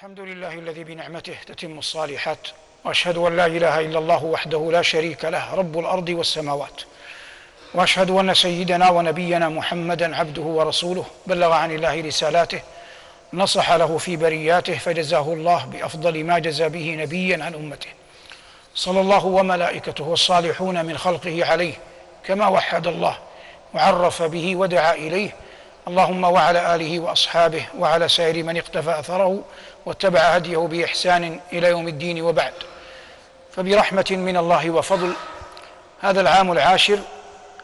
الحمد لله الذي بنعمته تتم الصالحات وأشهد أن لا إله إلا الله وحده لا شريك له رب الأرض والسماوات. وأشهد أن سيدنا ونبينا محمدا عبده ورسوله بلغ عن الله رسالاته نصح له في برياته فجزاه الله بأفضل ما جزى به نبيا عن أمته. صلى الله وملائكته والصالحون من خلقه عليه كما وحد الله وعرف به ودعا إليه اللهم وعلى آله وأصحابه وعلى سائر من اقتفى أثره واتبع هديه بإحسان إلى يوم الدين وبعد. فبرحمة من الله وفضل هذا العام العاشر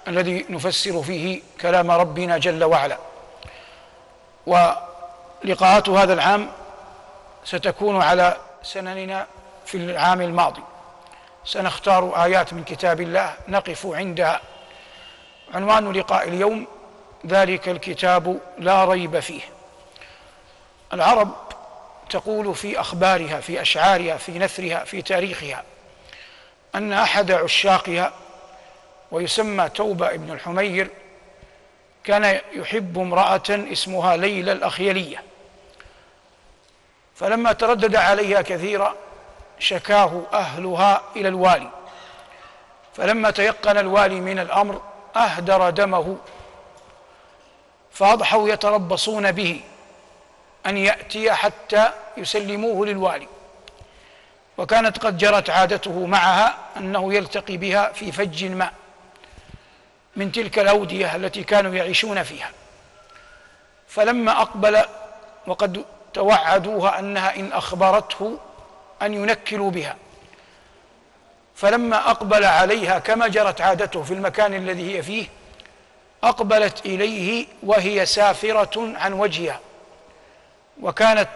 الذي نفسر فيه كلام ربنا جل وعلا. ولقاءات هذا العام ستكون على سنننا في العام الماضي. سنختار آيات من كتاب الله نقف عندها. عنوان لقاء اليوم ذلك الكتاب لا ريب فيه. العرب تقول في أخبارها في أشعارها في نثرها في تاريخها أن أحد عشاقها ويسمى توبة ابن الحمير كان يحب امرأة اسمها ليلى الأخيلية. فلما تردد عليها كثيرا شكاه أهلها إلى الوالي. فلما تيقن الوالي من الأمر أهدر دمه فأضحوا يتربصون به أن يأتي حتى يسلموه للوالي. وكانت قد جرت عادته معها أنه يلتقي بها في فج ماء من تلك الأودية التي كانوا يعيشون فيها. فلما أقبل وقد توعدوها أنها إن أخبرته أن ينكلوا بها. فلما أقبل عليها كما جرت عادته في المكان الذي هي فيه أقبلت إليه وهي سافرة عن وجهها. وكانت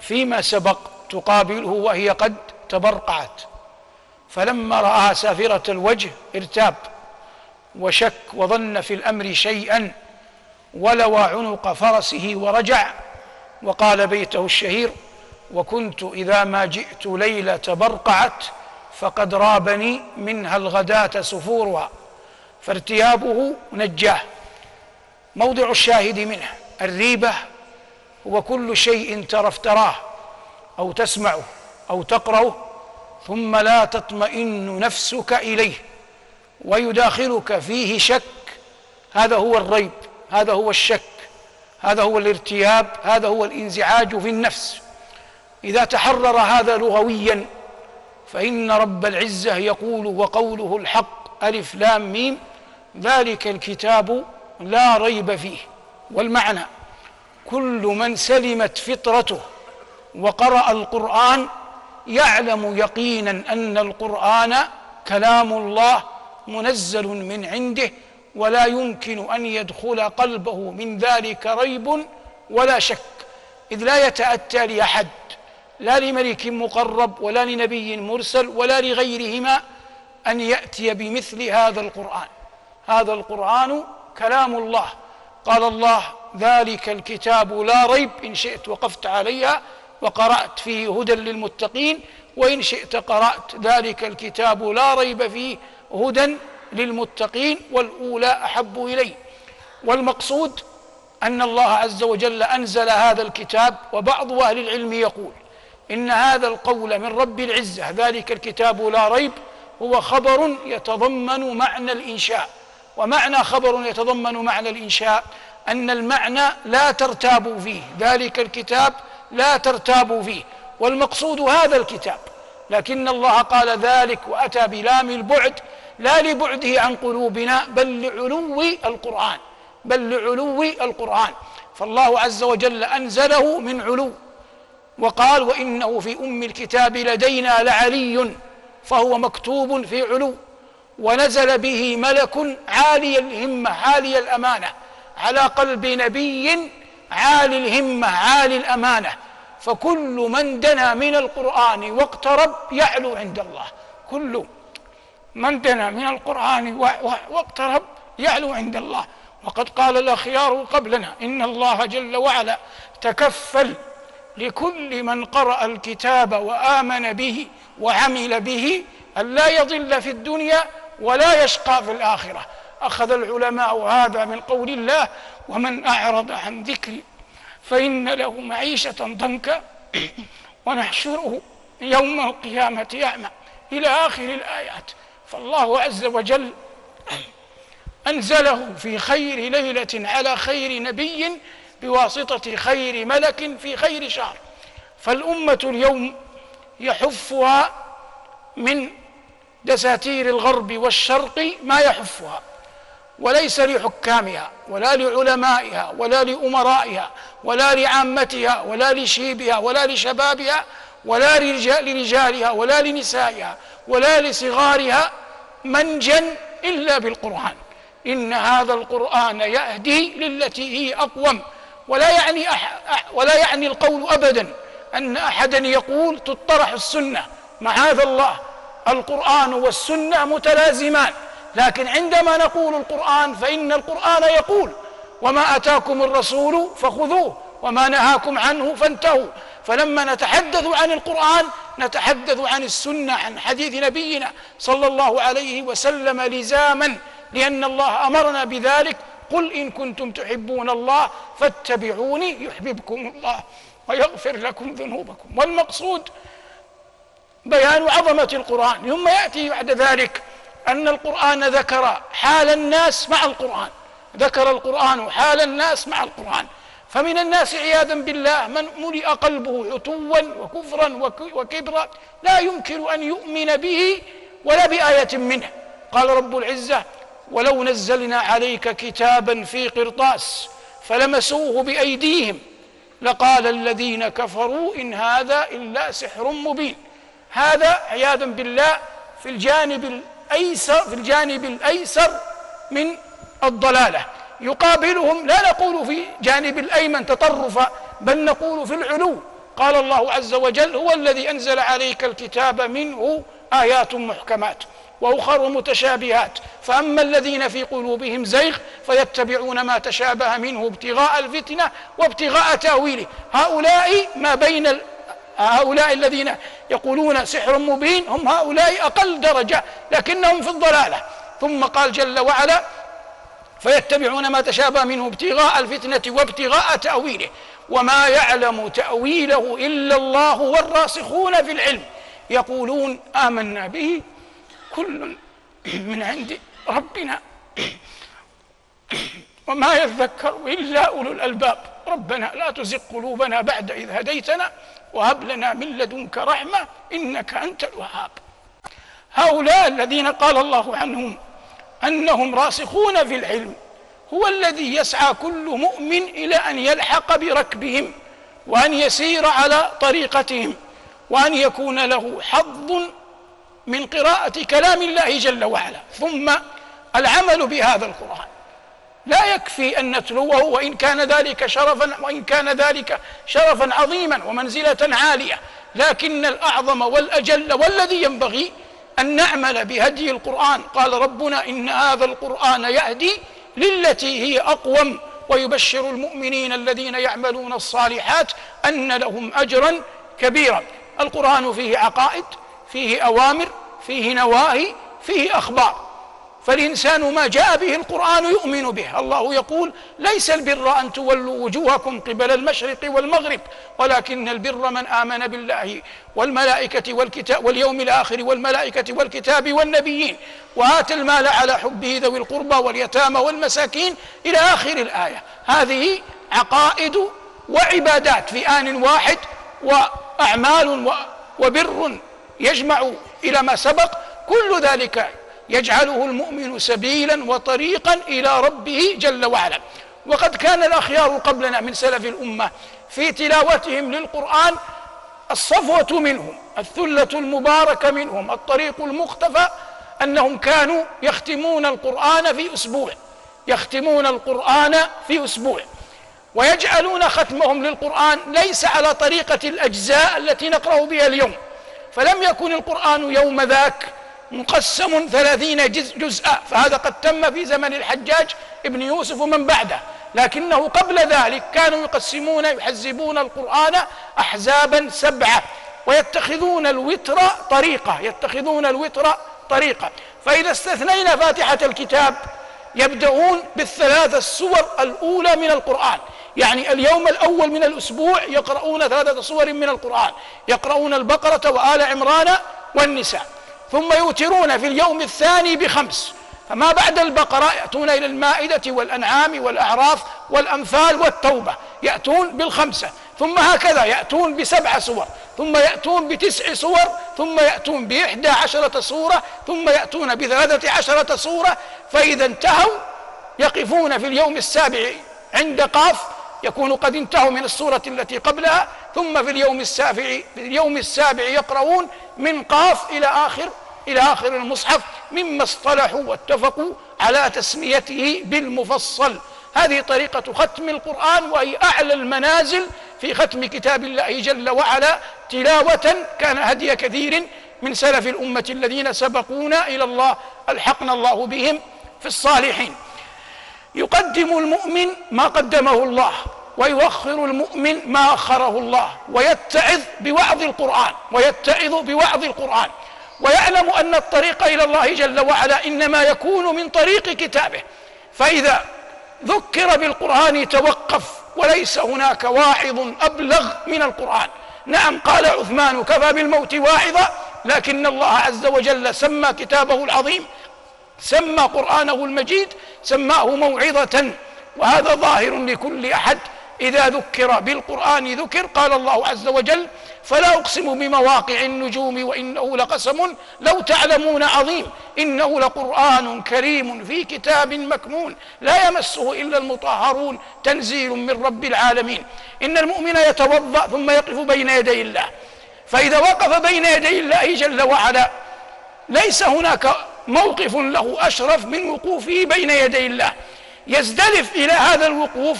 فيما سبق تقابله وهي قد تبرقعت. فلما راها سافرة الوجه ارتاب وشك وظن في الأمر شيئا ولوى عنق فرسه ورجع. وقال بيته الشهير وكنت إذا ما جئت ليلة برقعت فقد رابني منها الغداة سفورها. فارتيابه نجاه موضع الشاهد منه الريبة هو كل شيء ترى افتراه أو تسمعه أو تقرأه ثم لا تطمئن نفسك إليه ويداخلك فيه شك. هذا هو الريب هذا هو الشك هذا هو الارتياب هذا هو الانزعاج في النفس. إذا تحرر هذا لغويا فإن رب العزة يقول وقوله الحق ألف لام ميم ذلك الكتاب لا ريب فيه. والمعنى كل من سلمت فطرته وقرأ القرآن يعلم يقينا أن القرآن كلام الله منزل من عنده ولا يمكن أن يدخل قلبه من ذلك ريب ولا شك. إذ لا يتأتى لأحد لا لملك مقرب ولا لنبي مرسل ولا لغيرهما أن يأتي بمثل هذا القرآن. هذا القرآن كلام الله. قال الله ذلك الكتاب لا ريب إن شئت وقفت عليها وقرأت فيه هدى للمتقين وإن شئت قرأت ذلك الكتاب لا ريب فيه هدى للمتقين والأولى أحب إلي. والمقصود أن الله عز وجل أنزل هذا الكتاب وبعض أهل العلم يقول إن هذا القول من رب العزة ذلك الكتاب لا ريب هو خبر يتضمن معنى الإنشاء. ومعنى خبر يتضمن معنى الإنشاء أن المعنى لا ترتابوا فيه. ذلك الكتاب لا ترتابوا فيه. والمقصود هذا الكتاب. لكن الله قال ذلك وأتى بلام البعد لا لبعده عن قلوبنا بل لعلو القرآن. بل لعلو القرآن. فالله عز وجل أنزله من علو. وقال وإنه في أم الكتاب لدينا لعلي. فهو مكتوب في علو ونزل به ملك عالي الهمة عالي الأمانة على قلب نبي عالي الهمة عالي الأمانة. فكل من دنا من القرآن واقترب يعلو عند الله. كل من دنا من القرآن واقترب يعلو عند الله. وقد قال الأخيار قبلنا إن الله جل وعلا تكفل لكل من قرأ الكتاب وآمن به وعمل به أن لا يضل في الدنيا ولا يشقى في الآخرة. أخذ العلماء هذا من قول الله ومن أعرض عن ذكري فإن له معيشة ضنكا ونحشره يوم القيامة أعمى. إلى آخر الآيات. فالله عز وجل أنزله في خير ليلة على خير نبي بواسطة خير ملك في خير شهر. فالأمة اليوم يحفها من دساتير الغرب والشرق ما يحفها وليس لحكامها ولا لعلمائها ولا لأمرائها ولا لعامتها ولا لشيبها ولا لشبابها ولا لرجالها ولا لنسائها ولا لصغارها منجا إلا بالقرآن. إن هذا القرآن يهدي للتي هي أقوم. ولا يعني أح ولا يعني القول أبدا أن أحدا يقول تطرح السنة. معاذ الله؟ القرآن والسنة متلازمان. لكن عندما نقول القرآن فإن القرآن يقول وما أتاكم الرسول فخذوه وما نهاكم عنه فانتهوا. فلما نتحدث عن القرآن نتحدث عن السنة عن حديث نبينا صلى الله عليه وسلم لزاما لأن الله أمرنا بذلك قل إن كنتم تحبون الله فاتبعوني يحببكم الله ويغفر لكم ذنوبكم. والمقصود بيان عظمة القرآن. ثم يأتي بعد ذلك أن القرآن ذكر حال الناس مع القرآن. ذكر القرآن حال الناس مع القرآن. فمن الناس عياذا بالله من ملئ قلبه عتوا وكفرا وكبرا لا يمكن أن يؤمن به ولا بآية منه. قال رب العزة ولو نزلنا عليك كتابا في قرطاس فلمسوه بأيديهم لقال الذين كفروا إن هذا إلا سحر مبين. هذا عياذا بالله في الجانب الأيسر في الجانب الأيسر من الضلالة. يقابلهم لا نقول في جانب الأيمن تطرفا بل نقول في العلو. قال الله عز وجل هو الذي أنزل عليك الكتاب منه آيات محكمات وأخر متشابهات. فأما الذين في قلوبهم زيغ فيتبعون ما تشابه منه ابتغاء الفتنة وابتغاء تأويله. هؤلاء ما بين هؤلاء الذين يقولون سحر مبين هم هؤلاء أقل درجة لكنهم في الضلالة. ثم قال جل وعلا فيتبعون ما تشابه منه ابتغاء الفتنة وابتغاء تأويله. وما يعلم تأويله إلا الله والراسخون في العلم. يقولون آمنا به كل من عند ربنا. وما يذكر إلا أولو الألباب. ربنا لا تزغ قلوبنا بعد إذ هديتنا وهب لنا من لدنك رحمة إنك أنت الوهاب. هؤلاء الذين قال الله عنهم أنهم راسخون في العلم هو الذي يسعى كل مؤمن إلى أن يلحق بركبهم وأن يسير على طريقتهم وأن يكون له حظ من قراءة كلام الله جل وعلا. ثم العمل بهذا القرآن. لا يكفي أن نتلوه وإن كان ذلك شرفا وإن كان ذلك شرفا عظيما ومنزلة عالية. لكن الأعظم والأجل والذي ينبغي أن نعمل بهدي القرآن. قال ربنا إن هذا القرآن يهدي للتي هي أقوم ويبشر المؤمنين الذين يعملون الصالحات أن لهم أجرا كبيرا. القرآن فيه عقائد فيه أوامر فيه نواهي فيه أخبار. فالإنسان ما جاء به القرآن يؤمن به. الله يقول ليس البر أن تولوا وجوهكم قبل المشرق والمغرب ولكن البر من آمن بالله والملائكة والكتاب واليوم الآخر والملائكة والكتاب والنبيين وآتى المال على حبه ذوي القربى واليتامى والمساكين إلى آخر الآية. هذه عقائد وعبادات في آن واحد وأعمال وبر يجمع إلى ما سبق. كل ذلك يجعله المؤمن سبيلا وطريقا إلى ربه جل وعلا. وقد كان الأخيار قبلنا من سلف الأمة في تلاوتهم للقرآن الصفوة منهم الثلة المباركة منهم الطريق المختفى أنهم كانوا يختمون القرآن في أسبوع يختمون القرآن في أسبوع ويجعلون ختمهم للقرآن ليس على طريقة الأجزاء التي نقرأ بها اليوم. فلم يكن القرآن يوم ذاك مقسم ثلاثين جزءا. فهذا قد تم في زمن الحجاج ابن يوسف ومن بعده. لكنه قبل ذلك كانوا يقسمون يحزبون القرآن أحزابا سبعة ويتخذون الوتر طريقة يتخذون الوتر طريقة. فإذا استثنينا فاتحة الكتاب يبدأون بالثلاث السور الأولى من القرآن. يعني اليوم الأول من الأسبوع يقرؤون ثلاثة صور من القرآن. يقرؤون البقرة وآل عمران والنساء. ثم يوترون في اليوم الثاني بخمس. فما بعد البقرة يأتون إلى المائدة والأنعام والأعراف والأنفال والتوبة. يأتون بالخمسة. ثم هكذا يأتون بسبع سور. ثم يأتون بتسع سور. ثم يأتون بإحدى عشرة سورة. ثم يأتون بثلاثة عشرة سورة. فإذا انتهوا يقفون في اليوم السابع عند قاف يكون قد انتهوا من السورة التي قبلها ثم في اليوم السابع في اليوم السابع يقرؤون من قاف إلى آخر إلى آخر المصحف مما اصطلحوا واتفقوا على تسميته بالمفصل. هذه طريقة ختم القرآن وهي أعلى المنازل في ختم كتاب الله جل وعلا تلاوة كان هدي كثير من سلف الأمة الذين سبقونا إلى الله ألحقنا الله بهم في الصالحين. يقدم المؤمن ما قدمه الله. ويوخر المؤمن ما أخره الله ويتعظ بوعظ القرآن ويتعظ بوعظ القرآن ويعلم أن الطريق إلى الله جل وعلا إنما يكون من طريق كتابه. فإذا ذكر بالقرآن توقف وليس هناك واعظ أبلغ من القرآن. نعم قال عثمان كفى بالموت واعظا لكن الله عز وجل سمى كتابه العظيم سمى قرآنه المجيد سماه موعظة وهذا ظاهر لكل أحد إذا ذكر بالقرآن ذكر قال الله عز وجل فلا أقسم بمواقع النجوم وإنه لقسم لو تعلمون عظيم إنه لقرآن كريم في كتاب مكنون لا يمسه إلا المطهرون تنزيل من رب العالمين. إن المؤمن يتوضأ ثم يقف بين يدي الله فإذا وقف بين يدي الله جل وعلا ليس هناك موقف له أشرف من وقوفه بين يدي الله. يزدلف إلى هذا الوقوف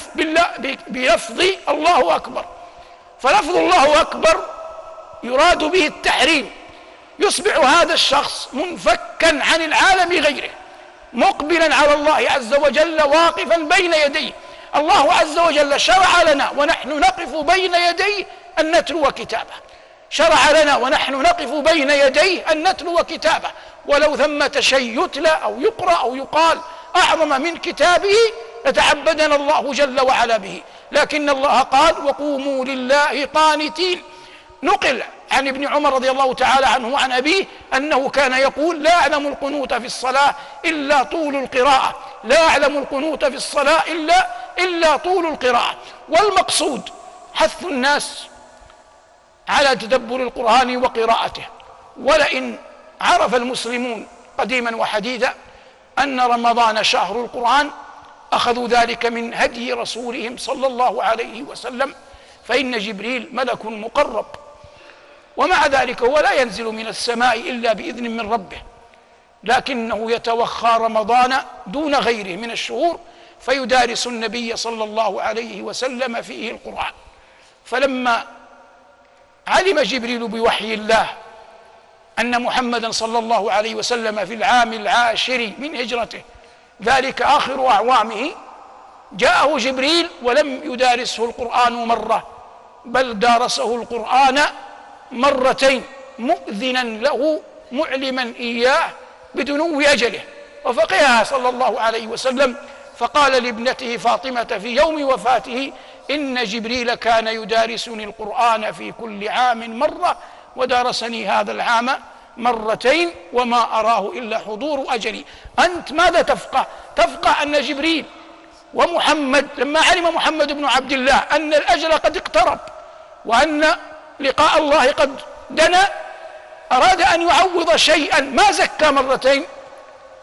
بلفظ الله أكبر. فلفظ الله أكبر يراد به التحريم. يصبح هذا الشخص منفكا عن العالم غيره مقبلا على الله عز وجل واقفا بين يديه. الله عز وجل شرع لنا ونحن نقف بين يديه أن نتلو كتابه. شرع لنا ونحن نقف بين يديه أن نتلو كتابه. ولو ثمة شيء يتلى أو يقرأ أو يقال أعظم من كتابه لتعبدنا الله جل وعلا به. لكن الله قال وقوموا لله قانتين نقل عن ابن عمر رضي الله تعالى عنه وعن أبيه أنه كان يقول لا أعلم القنوت في الصلاة إلا طول القراءة لا أعلم القنوت في الصلاة إلا إلا طول القراءة. والمقصود حث الناس على تدبر القرآن وقراءته. ولئن عرف المسلمون قديما وحديثا أن رمضان شهر القرآن أخذوا ذلك من هدي رسولهم صلى الله عليه وسلم فإن جبريل ملك مقرب. ومع ذلك هو لا ينزل من السماء إلا بإذن من ربه. لكنه يتوخى رمضان دون غيره من الشهور فيدارس النبي صلى الله عليه وسلم فيه القرآن. فلما علم جبريل بوحي الله أن محمدا صلى الله عليه وسلم في العام العاشر من هجرته. ذلك آخر أعوامه. جاءه جبريل ولم يدارسه القرآن مرة بل دارسه القرآن مرتين مؤذنا له معلما إياه بدنو أجله. وفقهها صلى الله عليه وسلم فقال لابنته فاطمة في يوم وفاته إن جبريل كان يدارسني القرآن في كل عام مرة ودارسني هذا العام مرتين وما أراه إلا حضور أجلي أنت ماذا تفقه؟ تفقه أن جبريل ومحمد لما علم محمد بن عبد الله أن الأجل قد اقترب وأن لقاء الله قد دنا أراد أن يعوض شيئا ما زكى مرتين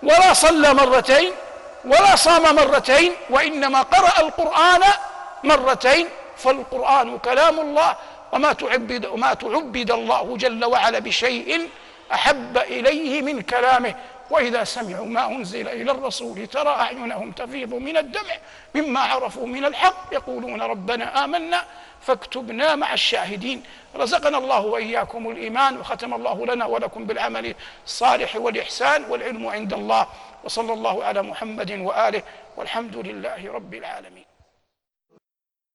ولا صلى مرتين ولا صام مرتين وإنما قرأ القرآن مرتين فالقرآن كلام الله وما تعبد وما تعبد الله جل وعلا بشيء أحب إليه من كلامه. وإذا سمعوا ما أنزل إلى الرسول ترى أعينهم تفيض من الدمع مما عرفوا من الحق يقولون ربنا آمنا فاكتبنا مع الشاهدين. رزقنا الله وإياكم الإيمان وختم الله لنا ولكم بالعمل الصالح والإحسان والعلم عند الله. وصلى الله على محمد وآله والحمد لله رب العالمين.